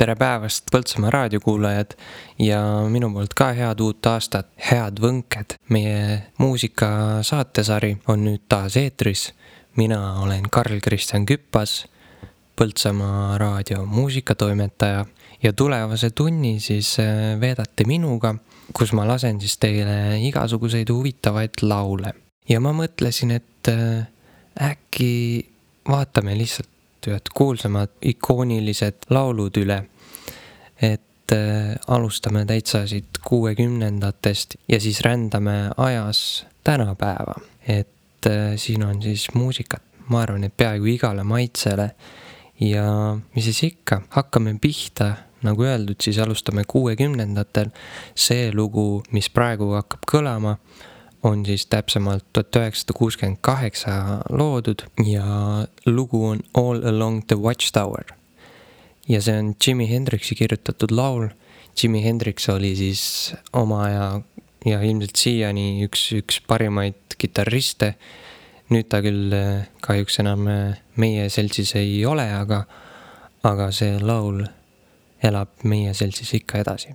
tere päevast, Põltsamaa raadiokuulajad ja minu poolt ka head uut aastat, head võnked. meie muusika saatesari on nüüd taas eetris. mina olen Karl-Kristjan Küppas, Põltsamaa raadio muusikatoimetaja ja tulevase tunni siis äh, veedate minuga, kus ma lasen siis teile igasuguseid huvitavaid laule. ja ma mõtlesin, et äh, äkki vaatame lihtsalt ühed kuulsamad ikoonilised laulud üle. et äh, alustame täitsa siit kuuekümnendatest ja siis rändame ajas tänapäeva. et äh, siin on siis muusikat, ma arvan, et peaaegu igale maitsele. ja mis siis ikka, hakkame pihta nagu öeldud, siis alustame kuuekümnendatel. see lugu, mis praegu hakkab kõlama, on siis täpsemalt tuhat üheksasada kuuskümmend kaheksa loodud ja lugu on All Along the Watchtower. ja see on Jimi Hendrixi kirjutatud laul. Jimi Hendrix oli siis oma aja ja ilmselt siiani üks, üks parimaid kitarriste. nüüd ta küll eh, kahjuks enam eh, meie seltsis ei ole, aga, aga see laul elab meie seltsis ikka edasi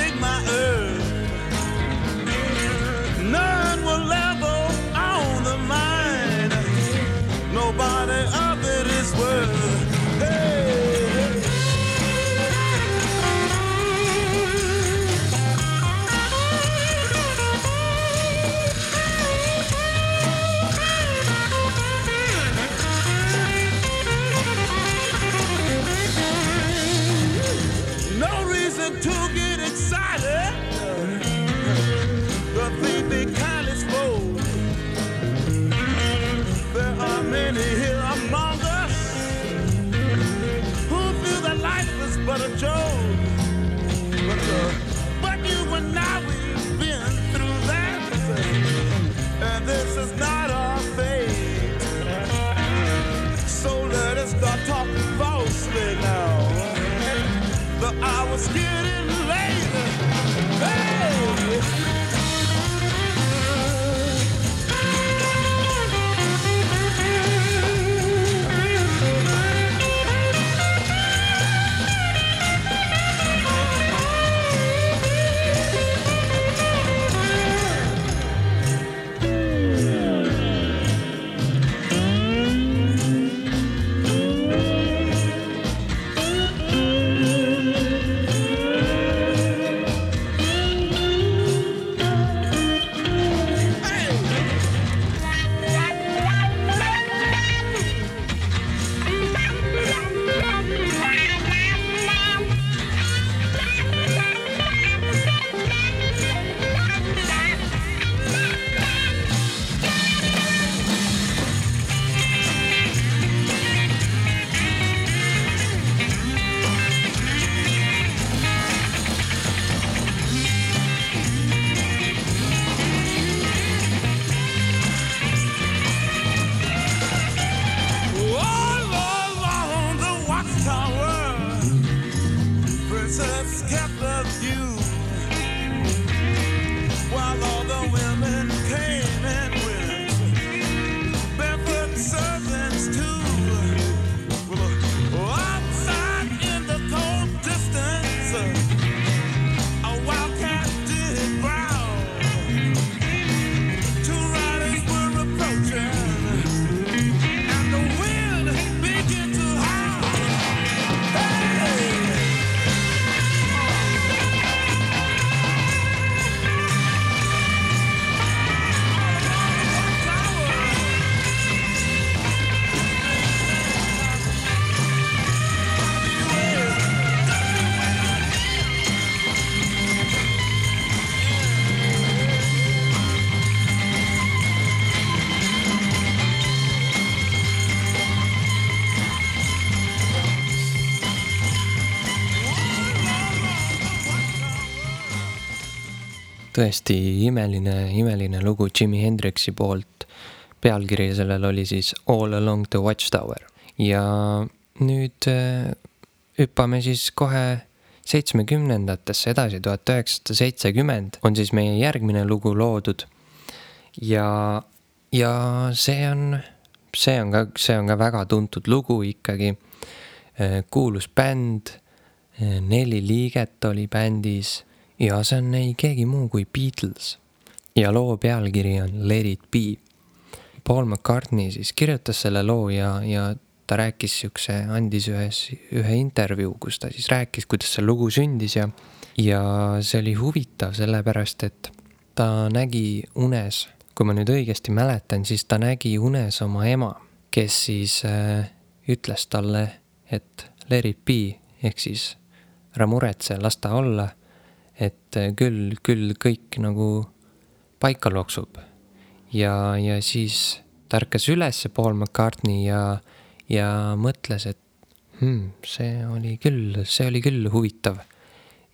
this is not tõesti imeline, imeline lugu Jimi Hendrixi poolt. pealkiri sellel oli siis All along the watchtower ja nüüd äh, hüppame siis kohe seitsmekümnendatesse edasi, tuhat üheksasada seitsekümmend on siis meie järgmine lugu loodud. ja, ja see on, see on ka, see on ka väga tuntud lugu ikkagi. Äh, kuulus bänd, äh, neli liiget oli bändis ja see on ei keegi muu kui Beatles. ja loo pealkiri on Let it be. Paul McCartney siis kirjutas selle loo ja, ja ta rääkis siukse, andis ühes, ühe intervjuu, kus ta siis rääkis, kuidas see lugu sündis ja, ja see oli huvitav, sellepärast et ta nägi unes, kui ma nüüd õigesti mäletan, siis ta nägi unes oma ema, kes siis äh, ütles talle, et let it be ehk siis ära muretse, las ta olla et äh, küll, küll kõik nagu paika loksub. ja, ja siis ta ärkas üles, Paul McCartney ja, ja mõtles, et hmm, see oli küll, see oli küll huvitav.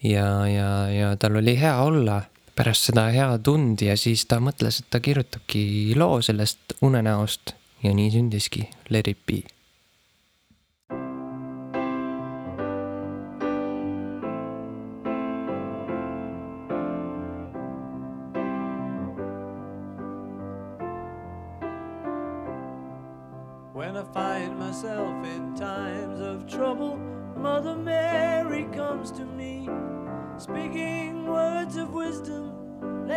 ja, ja, ja tal oli hea olla pärast seda head und ja siis ta mõtles, et ta kirjutabki loo sellest unenäost ja nii sündiski Let it be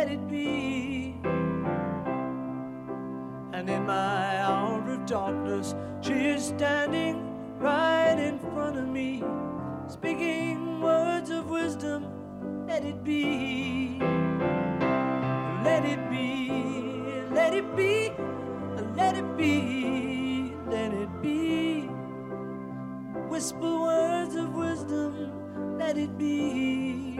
let it be. And in my hour of darkness, she is standing right in front of me, speaking words of wisdom. Let it be, let it be, let it be, let it be, let it be. Whisper words of wisdom, let it be.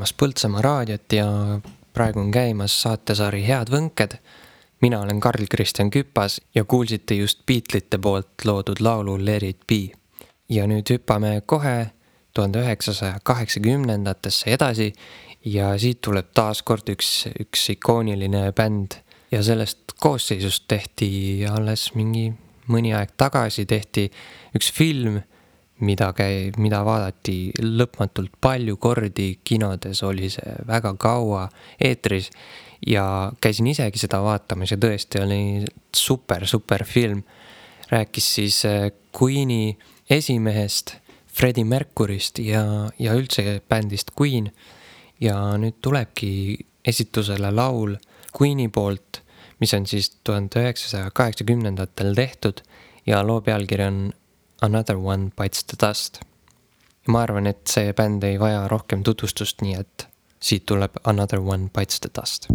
Kuulamas Põltsamaa raadiot ja praegu on käimas saatesari Head võnked. mina olen Karl-Kristjan Küpas ja kuulsite just Beatlesite poolt loodud laulu Let it be. ja nüüd hüppame kohe tuhande üheksasaja kaheksakümnendatesse edasi ja siit tuleb taas kord üks, üks ikooniline bänd ja sellest koosseisust tehti alles mingi mõni aeg tagasi tehti üks film mida käi-, mida vaadati lõpmatult palju kordi, kinodes oli see väga kaua eetris ja käisin isegi seda vaatamas ja tõesti oli super, super film. rääkis siis äh, Queen'i esimehest, Freddie Mercury'st ja, ja üldse bändist Queen. ja nüüd tulebki esitusele laul Queen'i poolt, mis on siis tuhande üheksasaja kaheksakümnendatel tehtud ja loo pealkiri on Another One Bites the Dust. ja ma arvan, et see bänd ei vaja rohkem tutvustust, nii et siit tuleb Another One Bites the Dust.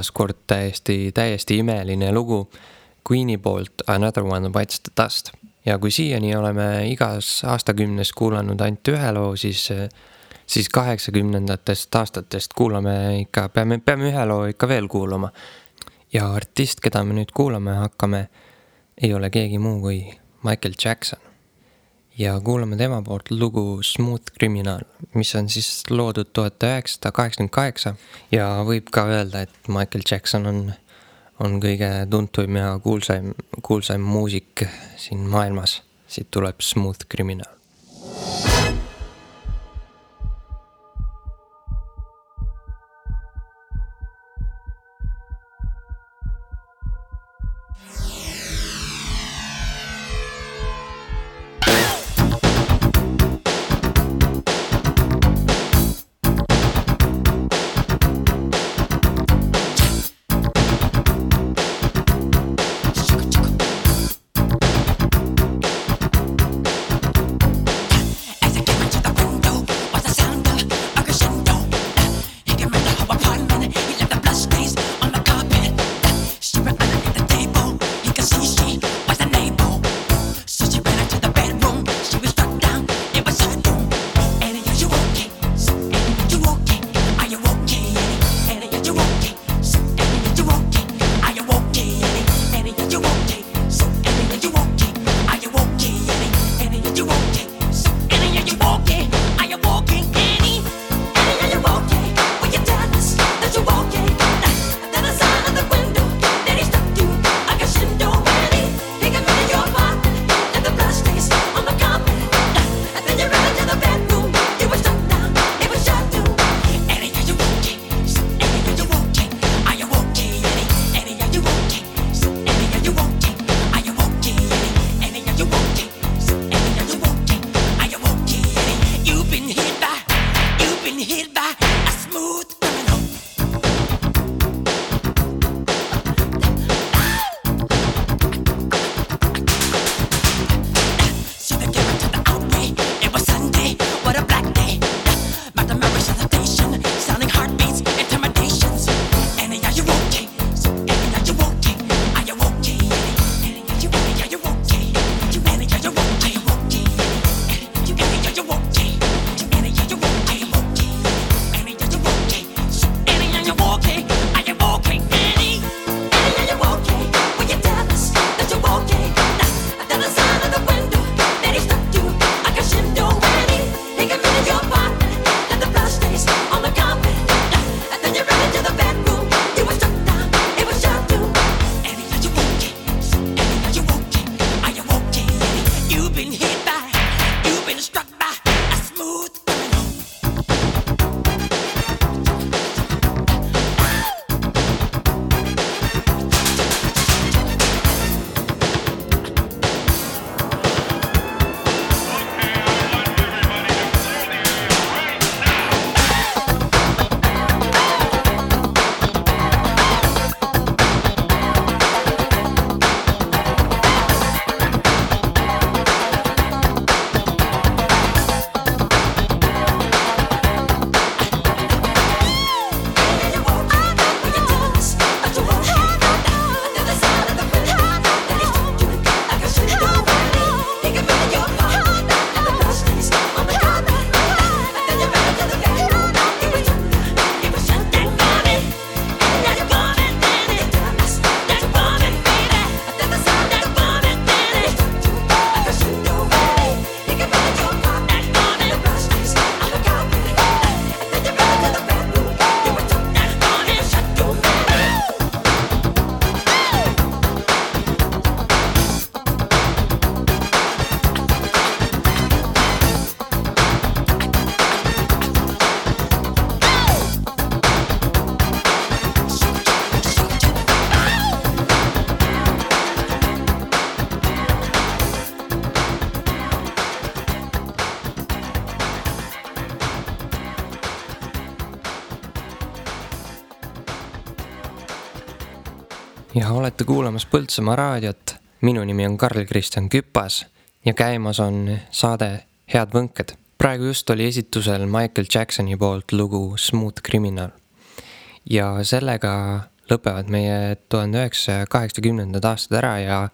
Taas kord täiesti, täiesti imeline lugu Queen'i poolt Another One Bites the Dust. ja kui siiani oleme igas aastakümnes kuulanud ainult ühe loo, siis, siis kaheksakümnendatest aastatest kuulame ikka, peame, peame ühe loo ikka veel kuulama. ja artist, keda me nüüd kuulama hakkame, ei ole keegi muu kui Michael Jackson. Ja kuulame tema poolt lugu Smooth Criminal, mis on siis loodud tuhat üheksasada kaheksakümmend kaheksa ja võib ka öelda, et Michael Jackson on, on kõige tuntum ja kuulsaim, kuulsaim muusik siin maailmas. siit tuleb Smooth Criminal. Kuulamas Põltsamaa raadiot. minu nimi on Karl-Kristjan Küpas ja käimas on saade Head võnked. praegu just oli esitusel Michael Jacksoni poolt lugu Smooth Criminal. ja sellega lõpevad meie tuhande üheksasaja kaheksakümnendad aastad ära ja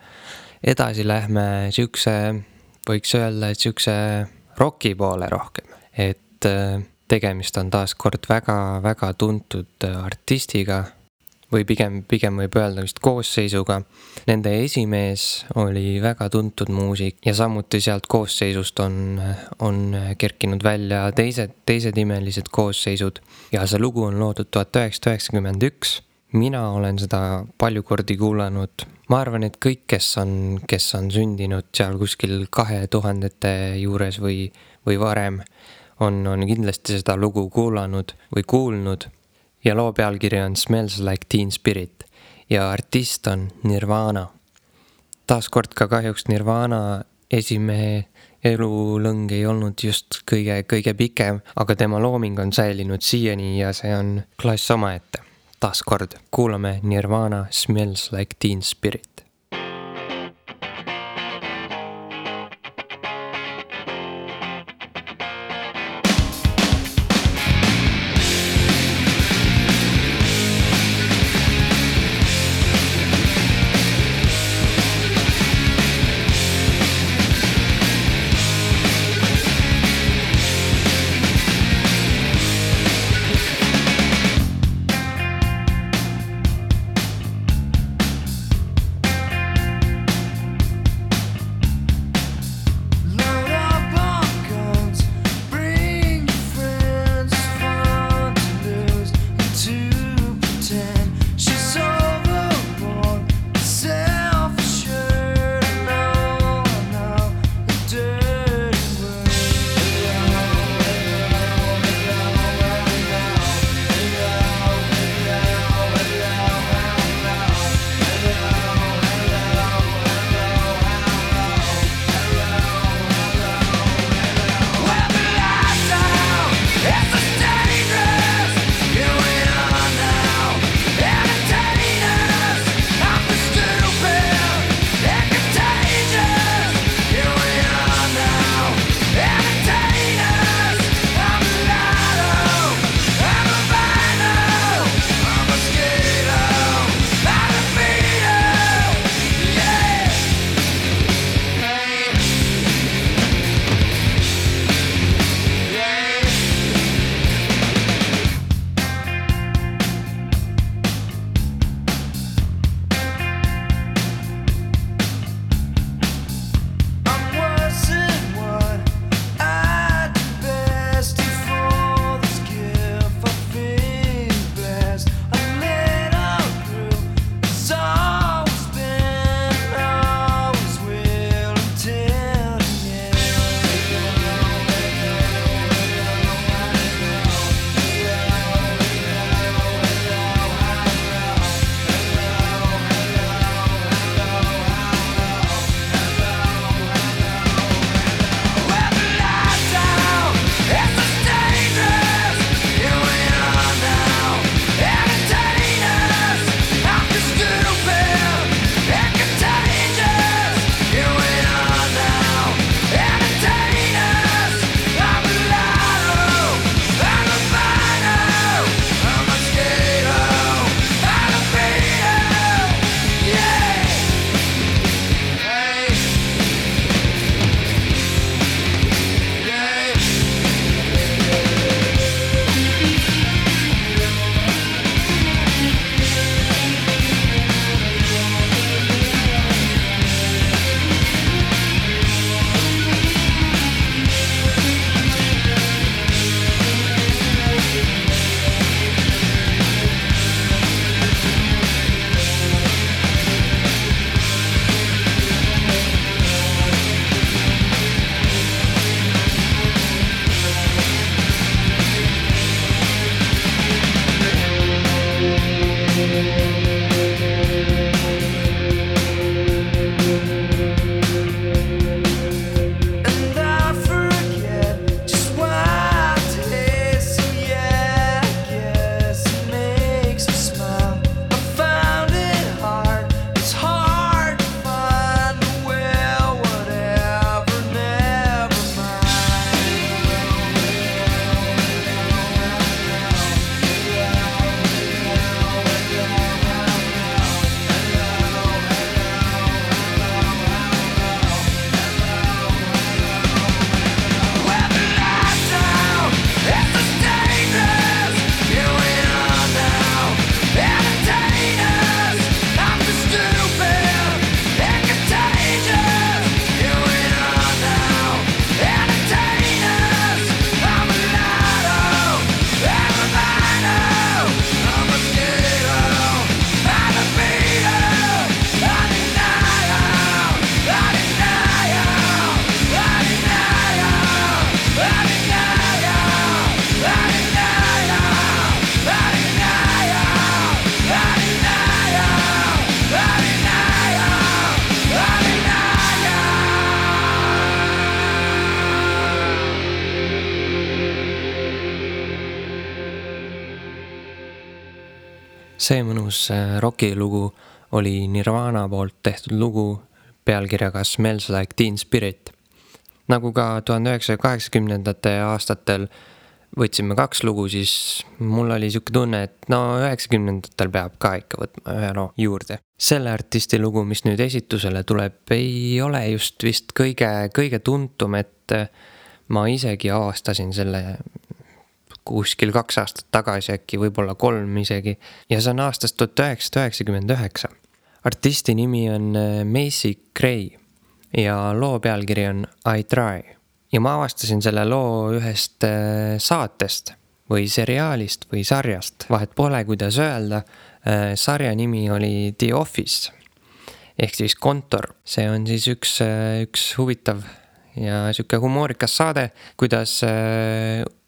edasi lähme siukse, võiks öelda, et siukse roki poole rohkem, et äh, tegemist on taaskord väga-väga tuntud artistiga või pigem, pigem võib öelda vist koosseisuga. Nende esimees oli väga tuntud muusik ja samuti sealt koosseisust on, on kerkinud välja teised, teised imelised koosseisud. ja see lugu on loodud tuhat üheksasada üheksakümmend üks. mina olen seda palju kordi kuulanud. ma arvan, et kõik, kes on, kes on sündinud seal kuskil kahe tuhandete juures või, või varem, on, on kindlasti seda lugu kuulanud või kuulnud ja loo pealkiri on Smells like teen spirit ja artist on Nirvana. taaskord ka kahjuks Nirvana esimehe elulõng ei olnud just kõige, kõige pikem, aga tema looming on säilinud siiani ja see on klass omaette. taaskord kuulame Nirvana Smells like teen spirit. Mõnus äh, rokilugu oli Nirvana poolt tehtud lugu pealkirjaga Smells like teen spirit. nagu ka tuhande üheksasaja kaheksakümnendate aastatel võtsime kaks lugu, siis mul oli sihuke tunne, et no üheksakümnendatel peab ka ikka võtma ühe loo juurde. selle artisti lugu, mis nüüd esitusele tuleb, ei ole just vist kõige, kõige tuntum, et ma isegi avastasin selle kuskil kaks aastat tagasi äkki, võib-olla kolm isegi. ja see on aastast tuhat üheksasada üheksakümmend üheksa. artisti nimi on äh, Macy Gray ja loo pealkiri on I try. ja ma avastasin selle loo ühest äh, saatest või seriaalist või sarjast, vahet pole, kuidas öelda. Äh, sarja nimi oli The Office ehk siis kontor, see on siis üks, üks huvitav ja sihuke humoorikas saade, kuidas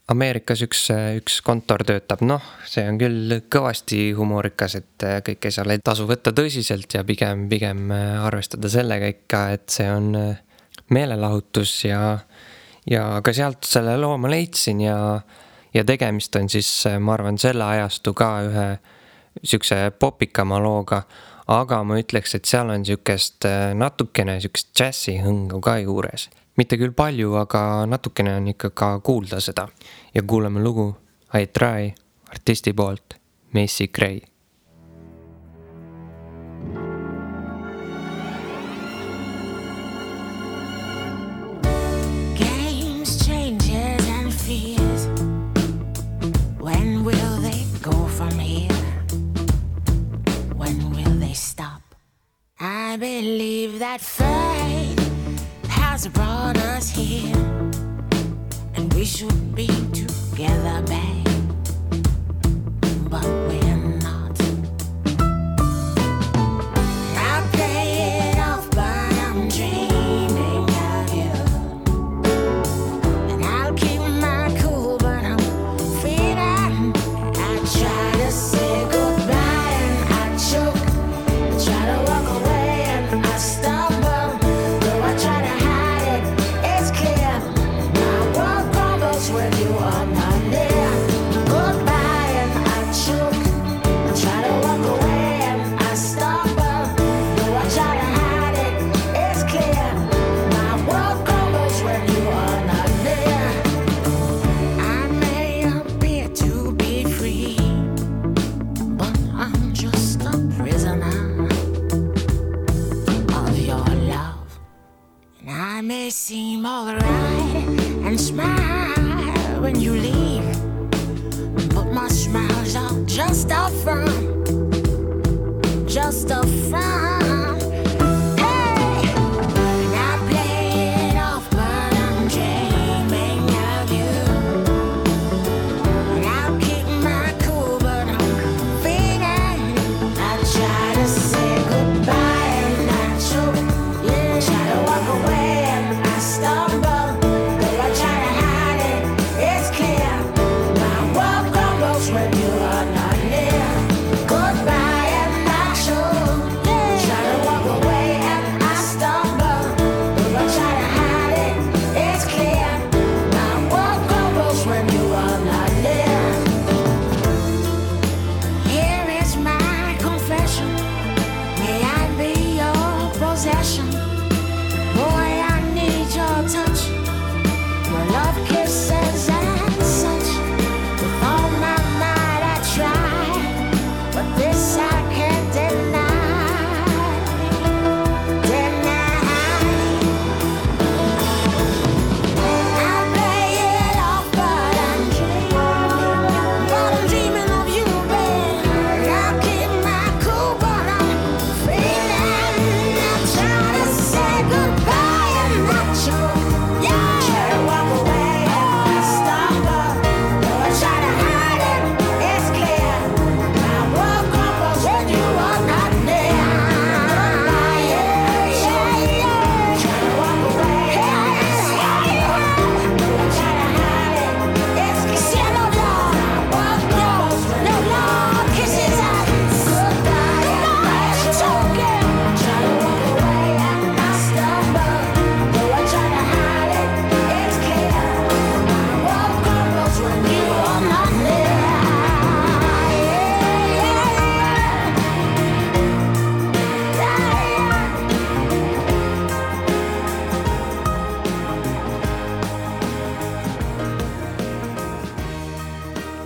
Ameerikas üks, üks kontor töötab, noh, see on küll kõvasti humoorikas, et äh, kõike ei tasu võtta tõsiselt ja pigem, pigem äh, arvestada sellega ikka, et see on äh, meelelahutus ja, ja ka sealt selle loo ma leidsin ja, ja tegemist on siis, ma arvan, selle ajastu ka ühe sihukese popikama looga. aga ma ütleks, et seal on sihukest natukene sihukest džässi hõngu ka juures mitte küll palju, aga natukene on ikka ka kuulda seda. ja kuulame lugu I try artisti poolt, Macy Gray? I believe that fate has brought us here, and we should be together, babe. But we're seem alright and smile when you leave, but my smiles are just a front, just a front.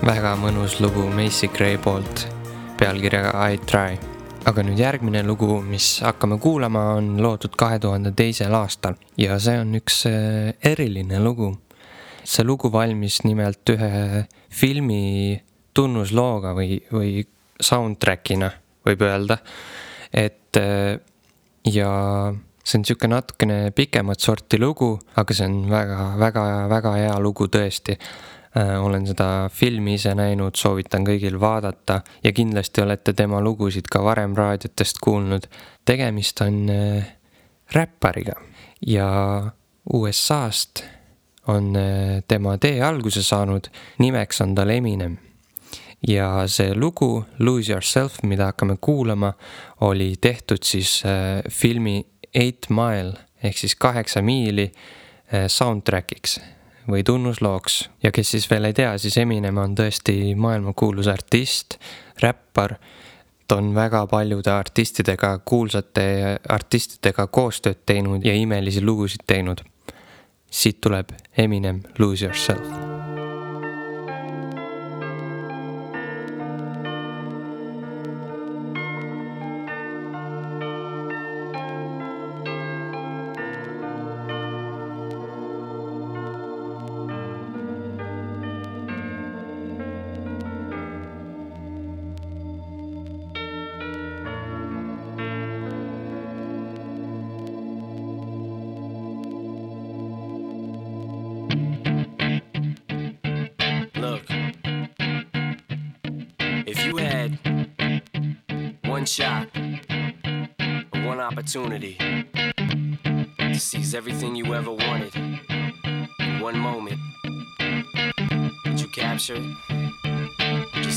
Mõnus lugu Macy Gray poolt pealkirjaga I try. aga nüüd järgmine lugu, mis hakkame kuulama, on loodud kahe tuhande teisel aastal ja see on üks äh, eriline lugu. see lugu valmis nimelt ühe filmi tunnuslooga või, või soundtrack'ina, võib öelda. et äh, ja see on niisugune natukene pikemat sorti lugu, aga see on väga, väga, väga hea lugu tõesti olen seda filmi ise näinud, soovitan kõigil vaadata ja kindlasti olete tema lugusid ka varem raadiotest kuulnud. tegemist on äh, räppariga ja USA-st on äh, tema tee alguse saanud, nimeks on tal Eminem. ja see lugu Lose Yourself, mida hakkame kuulama, oli tehtud siis filmi Eight Mile ehk siis kaheksa miili soundtrack'iks või tunnuslooks ja kes siis veel ei tea, siis Eminem on tõesti maailmakuulus artist, räppar. ta on väga paljude artistidega, kuulsate artistidega koostööd teinud ja imelisi lugusid teinud. siit tuleb Eminem Lose Yourself to everything you ever wanted in one moment, did you capture it?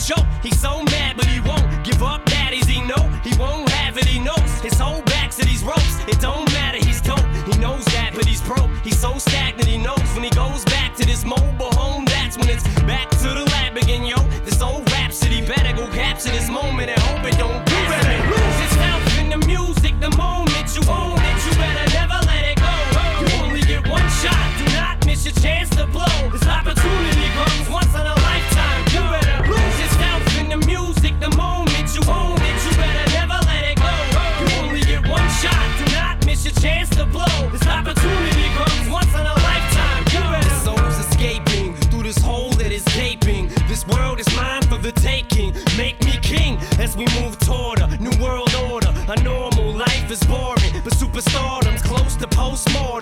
choke. He's so mad, but he won't give up. Daddies, he know he won't have it. He knows his whole back to these ropes. It don't matter. He's dope. He knows that, but he's broke. He's so stagnant. He knows when he goes back to this mobile home. That's when it's back to the lab again, yo. This old rhapsody better go capture this moment and hope it don't. We move toward a new world order. A normal life is boring, but superstardom's close to postmortem.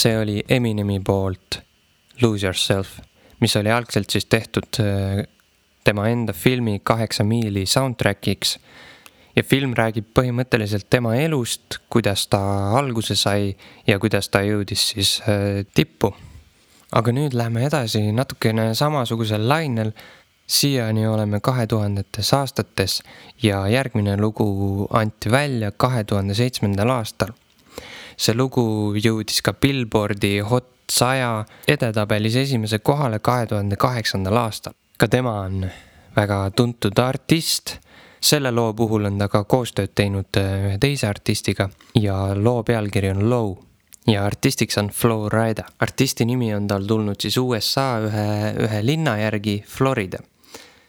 See oli Eminemi poolt Lose Yourself, mis oli algselt siis tehtud äh, tema enda filmi Kaheksa miili soundtrack'iks. ja film räägib põhimõtteliselt tema elust, kuidas ta alguse sai ja kuidas ta jõudis siis äh, tippu. aga nüüd läheme edasi natukene samasugusel lainel. siiani oleme kahe tuhandetes aastates ja järgmine lugu anti välja kahe tuhande seitsmendal aastal see lugu jõudis ka Billboardi Hot saja edetabelis esimese kohale kahe tuhande kaheksandal aastal. ka tema on väga tuntud artist. selle loo puhul on ta ka koostööd teinud äh, ühe teise artistiga ja loo pealkiri on Low ja artistiks on Flowrida. artisti nimi on tal tulnud siis USA ühe, ühe linna järgi, Florida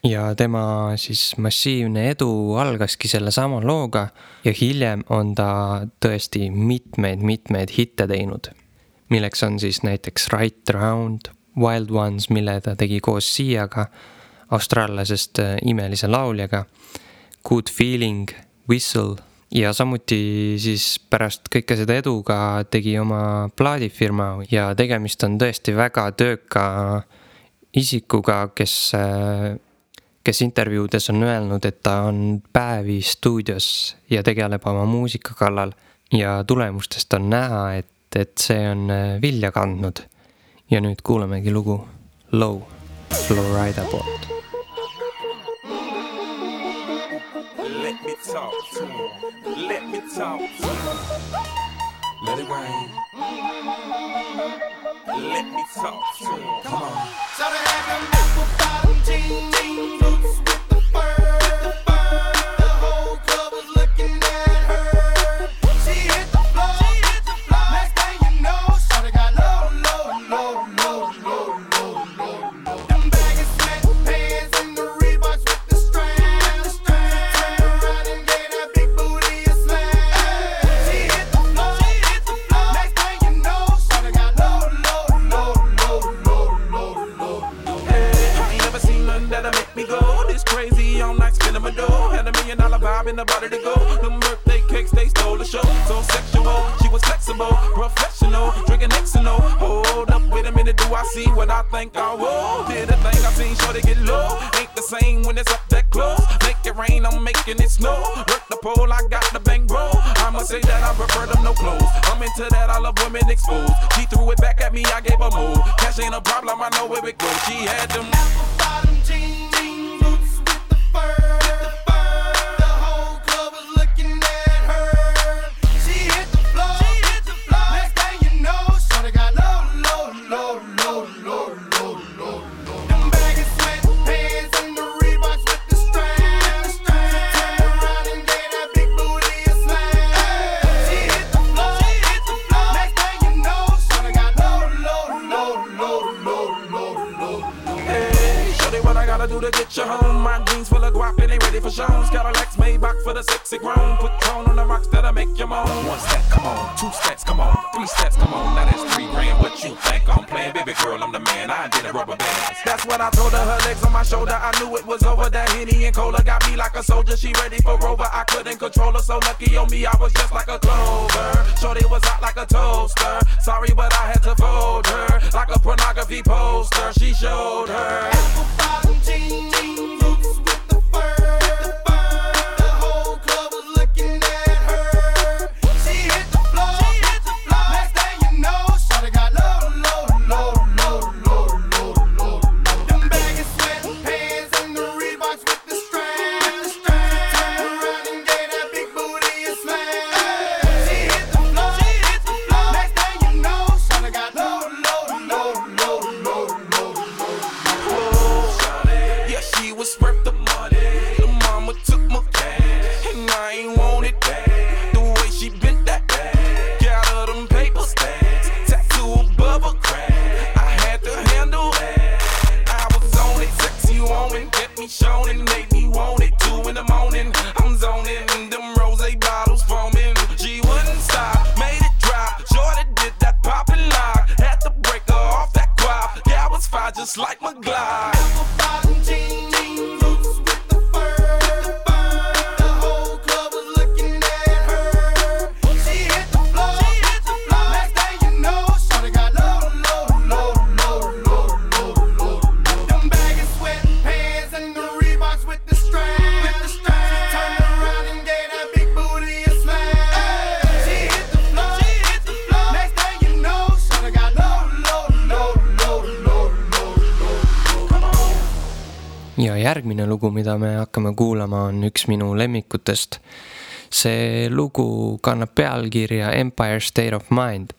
ja tema siis massiivne edu algaski sellesama looga ja hiljem on ta tõesti mitmeid-mitmeid hitte teinud. milleks on siis näiteks Right Round, Wild Ones, mille ta tegi koos Siaga, austraallasest äh, imelise lauljaga, Good Feeling, Whistle ja samuti siis pärast kõike seda edu ka tegi oma plaadifirma ja tegemist on tõesti väga tööka isikuga, kes äh, kes intervjuudes on öelnud, et ta on päevi stuudios ja tegeleb oma muusika kallal ja tulemustest on näha, et, et see on äh, vilja kandnud. ja nüüd kuulamegi lugu Low Florida poolt. Let me talk to him. Let me talk to him. Let it rain. Let me talk to him. Come on. So they have them apple bottom jean, vibe in to go. Them birthday cakes, they stole the show. So sexual, she was flexible, professional, drinking Xano. Hold up, wait a minute, do I see what I think I will? Did a thing I seen, sure they get low. Ain't the same when it's up that close. Make it rain, I'm making it snow. Work the pole, I got the bang bro. I'ma say that I prefer them no clothes. I'm into that, I love women exposed. She threw it back at me, I gave her move. Cash ain't a problem, I know where it goes. She had them. apple bottom jean, gotta do to get you home? My jeans full of guap and they ready for shows. Cadillacs Maybach for the sexy grown. Put tone on the rocks that'll make you moan. One step, come on. Two steps, come on. Three steps, come on. Now that's three grand. What you think I'm playing? Baby girl, I'm the man. I did a rubber band. That's what I told her. Her legs on my shoulder. I knew it was over. That Henny and Cola got me like a soldier. She ready for Rover. I couldn't control her. So lucky on me, I was just like a clover. Shorty was hot like a toaster. Sorry, but I had to fold her. Like a pornography poster. She showed her. bottom jean, jean boots with järgmine lugu, mida me hakkame kuulama, on üks minu lemmikutest. see lugu kannab pealkirja Empire State of Mind.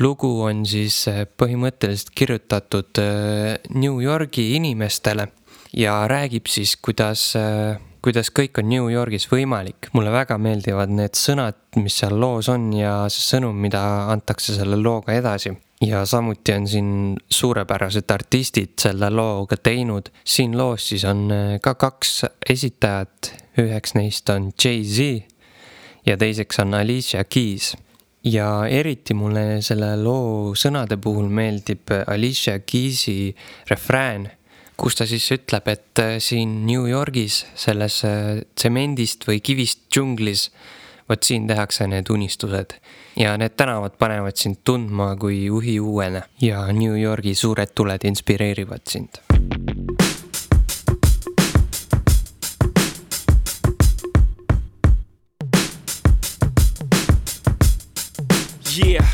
lugu on siis äh, põhimõtteliselt kirjutatud äh, New Yorgi inimestele ja räägib siis, kuidas äh, kuidas kõik on New Yorgis võimalik. mulle väga meeldivad need sõnad, mis seal loos on ja see sõnum, mida antakse selle looga edasi. Ja samuti on siin suurepärased artistid selle looga teinud. siin loos siis on äh, ka kaks esitajat, üheks neist on Jay-Z ja teiseks on Alicia Keys ja eriti mulle selle loo sõnade puhul meeldib Alicia Keysi refrään kus ta siis ütleb, et äh, siin New Yorgis selles äh, tsemendist või kivist džunglis, vot siin tehakse need unistused. ja need tänavad panevad sind tundma kui uhiuuene ja New Yorgi suured tuled inspireerivad sind Yeah.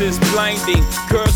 is blinding, girls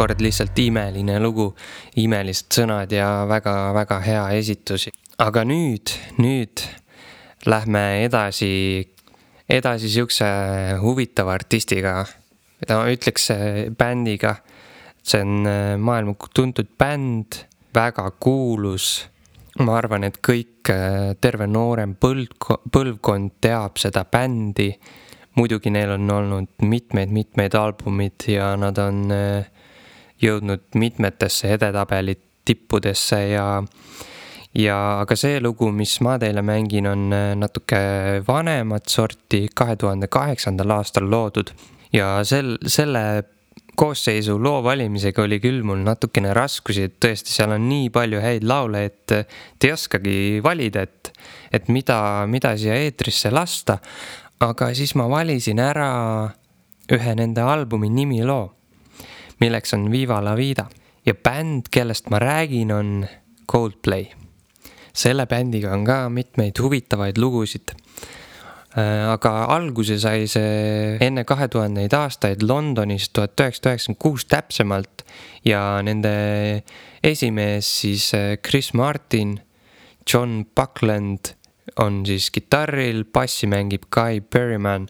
taaskord lihtsalt imeline lugu, imelised sõnad ja väga-väga hea esitus. aga nüüd, nüüd lähme edasi, edasi siukse huvitava artistiga, ma ütleks äh, bändiga. see on äh, maailma tuntud bänd, väga kuulus. ma arvan, et kõik, äh, terve noorem põld, põlvkond teab seda bändi muidugi neil on olnud mitmeid-mitmeid albumid ja nad on jõudnud mitmetesse edetabeli tippudesse ja ja aga see lugu, mis ma teile mängin, on natuke vanemat sorti, kahe tuhande kaheksandal aastal loodud. Ja sel, selle koosseisu loo valimisega oli küll mul natukene raskusi, et tõesti, seal on nii palju häid laule, et te ei oskagi valida, et, et mida, mida siia eetrisse lasta. Aga siis ma valisin ära ühe nende albumi nimiloo, milleks on Viva la Vida ja bänd, kellest ma räägin, on Coldplay. selle bändiga on ka mitmeid huvitavaid lugusid. Äh, aga alguse sai see enne kahe tuhandeid aastaid Londonis, tuhat üheksasada üheksakümmend kuus täpsemalt ja nende esimees siis äh, Chris Martin, John Buckland on siis kitarril, bassi mängib Guy Berryman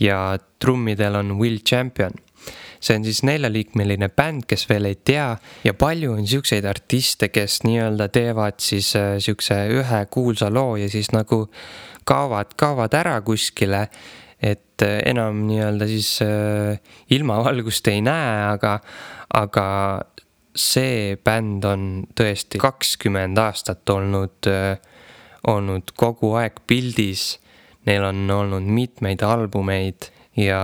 ja trummidel on Will Champion. See on siis neljaliikmeline bänd, kes veel ei tea ja palju on siukseid artiste, kes nii-öelda teevad siis äh, siukse ühe kuulsa loo ja siis nagu kaovad, kaovad ära kuskile et äh, enam nii-öelda siis äh, ilmavalgust ei näe, aga, aga see bänd on tõesti kakskümmend aastat olnud olnud kogu aeg pildis. Neil on olnud mitmeid albumeid ja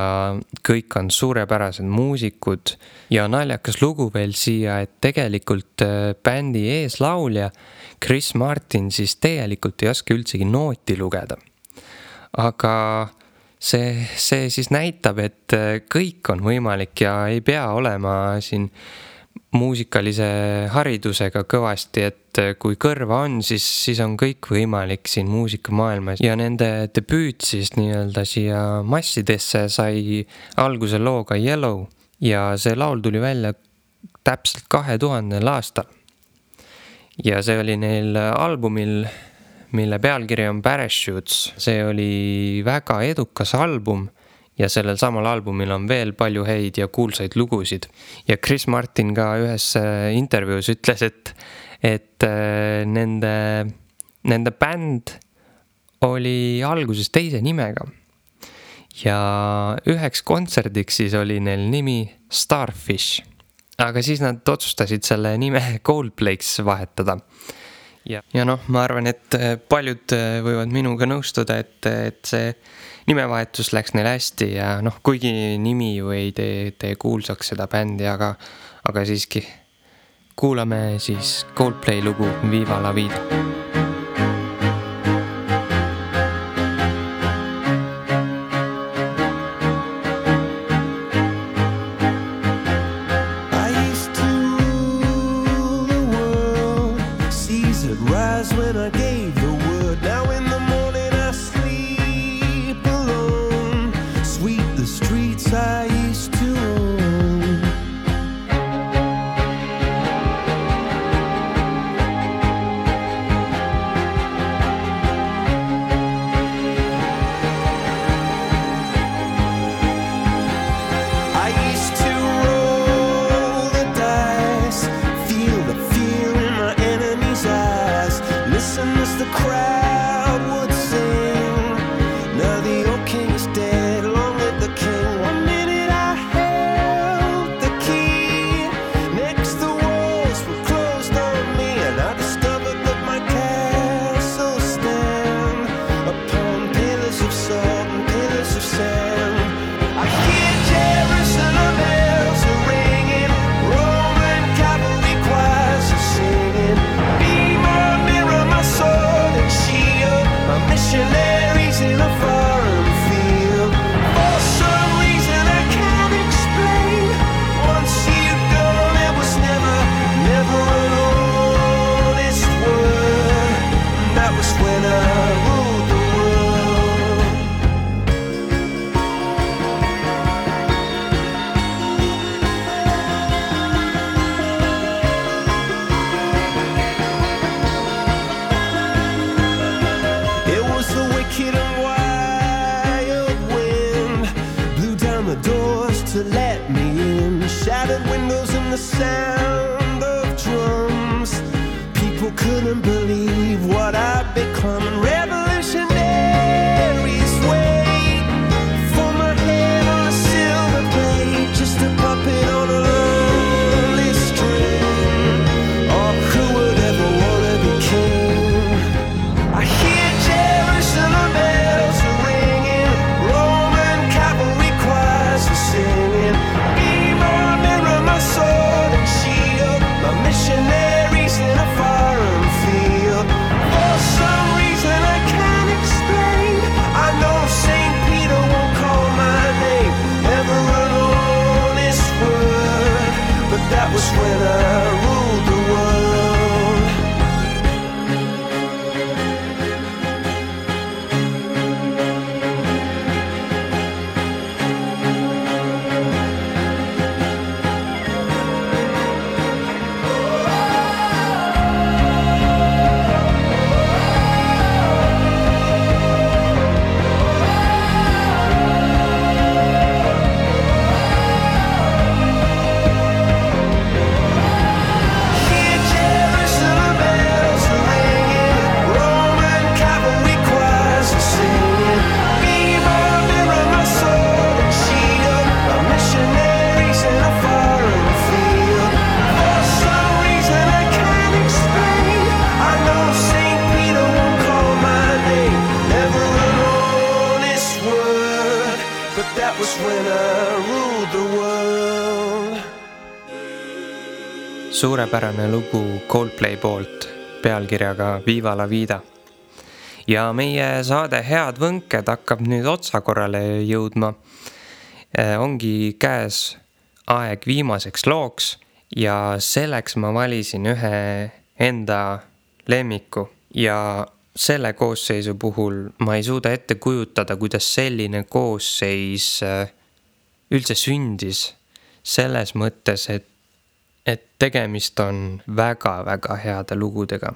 kõik on suurepärased muusikud. ja naljakas lugu veel siia, et tegelikult äh, bändi eeslaulja Chris Martin siis tegelikult ei oska üldsegi nooti lugeda. aga see, see siis näitab, et äh, kõik on võimalik ja ei pea olema siin muusikalise haridusega kõvasti, et kui kõrva on, siis, siis on kõik võimalik siin muusikamaailmas ja nende debüüt siis nii-öelda siia massidesse sai alguse looga Yellow ja see laul tuli välja täpselt kahe tuhandel aastal. ja see oli neil albumil, mille pealkiri on Parachutes, see oli väga edukas album ja sellel samal albumil on veel palju häid ja kuulsaid lugusid. ja Chris Martin ka ühes äh, intervjuus ütles, et, et äh, nende, nende bänd oli alguses teise nimega. ja üheks kontserdiks siis oli neil nimi Starfish. aga siis nad otsustasid selle nime Coldplay'ks vahetada ja, ja noh, ma arvan, et äh, paljud võivad minuga nõustuda, et, et see nimevahetus läks neil hästi ja noh, kuigi nimi ju ei tee, tee kuulsaks seda bändi, aga, aga siiski. kuulame siis Coldplay lugu Viva la vida. Suurepärane lugu Coldplay poolt pealkirjaga Viva la vida. ja meie saade Head võnked hakkab nüüd otsakorrale jõudma. ongi käes aeg viimaseks looks ja selleks ma valisin ühe enda lemmiku ja selle koosseisu puhul ma ei suuda ette kujutada, kuidas selline koosseis äh, üldse sündis. selles mõttes, et et tegemist on väga-väga heade lugudega.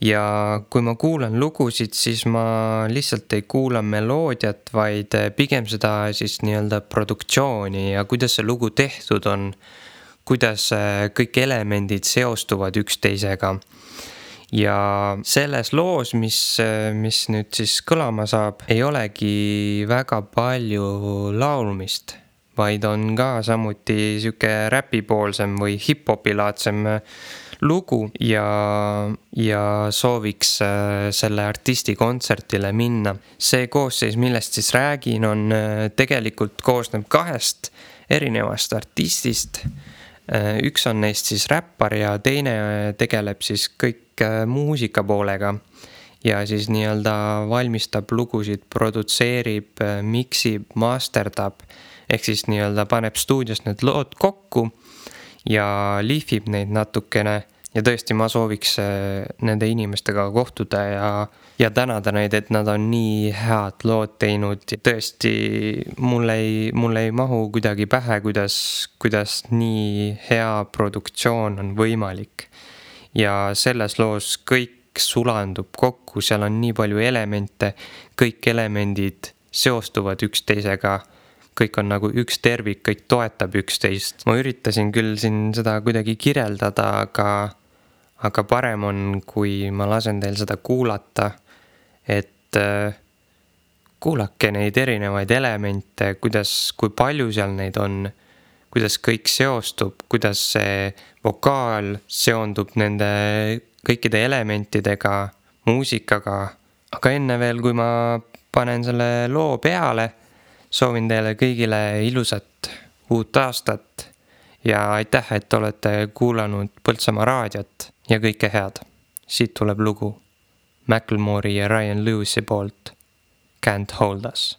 ja kui ma kuulan lugusid, siis ma lihtsalt ei kuula meloodiat, vaid pigem seda siis nii-öelda produktsiooni ja kuidas see lugu tehtud on. kuidas äh, kõik elemendid seostuvad üksteisega. ja selles loos, mis, mis nüüd siis kõlama saab, ei olegi väga palju laulmist vaid on ka samuti sihuke räpipoolsem või hip-hopilaadsem lugu ja, ja sooviks äh, selle artisti kontserdile minna. see koosseis, millest siis räägin, on äh, tegelikult koosneb kahest erinevast artistist. Äh, üks on neist siis räppar ja teine tegeleb siis kõik muusika poolega ja siis nii-öelda valmistab lugusid, produtseerib, miksib, masterdab ehk siis nii-öelda paneb stuudios need lood kokku ja lihvib neid natukene. ja tõesti, ma sooviks äh, nende inimestega kohtuda ja, ja tänada neid, et nad on nii head lood teinud ja tõesti, mul ei, mul ei mahu kuidagi pähe, kuidas, kuidas nii hea produktsioon on võimalik. ja selles loos kõik sulandub kokku, seal on nii palju elemente, kõik elemendid seostuvad üksteisega kõik on nagu üks tervik, kõik toetab üksteist. ma üritasin küll siin seda kuidagi kirjeldada, aga, aga parem on, kui ma lasen teil seda kuulata. et äh, kuulake neid erinevaid elemente, kuidas, kui palju seal neid on, kuidas kõik seostub, kuidas see vokaal seondub nende kõikide elementidega, muusikaga. aga enne veel, kui ma panen selle loo peale soovin teile kõigile ilusat uut aastat ja aitäh, et olete kuulanud Põltsamaa raadiot ja kõike head. siit tuleb lugu Macklemore'i ja Ryan Lewisi poolt Can't hold us.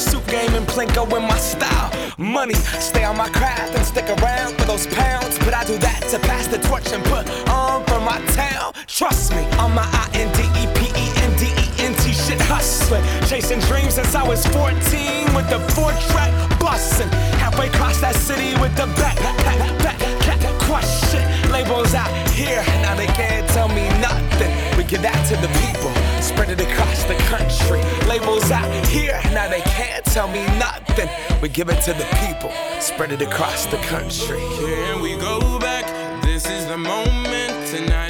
suit game and Plinko in my style. Money, stay on my craft and stick around for those pounds. But I do that to pass the torch and put on for my town. Trust me, on my I N D E P E N D E N T shit hustling. Chasing dreams since I was 14 with the four track bustin'. Halfway across that city with the back, back, back, back, crush shit. Labels out here, now they can't tell me give that to the people, spread it across the country. Labels out here, now they can't tell me nothing. We give it to the people, spread it across the country. Can we go back? This is the moment. Tonight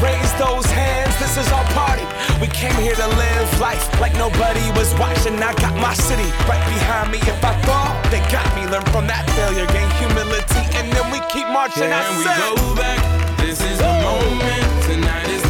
Raise those hands, this is our party. We came here to live life like nobody was watching. I got my city right behind me. If I fall, they got me. Learn from that failure, gain humility, and then we keep marching. I Can we said- go back? This is the moment. Tonight is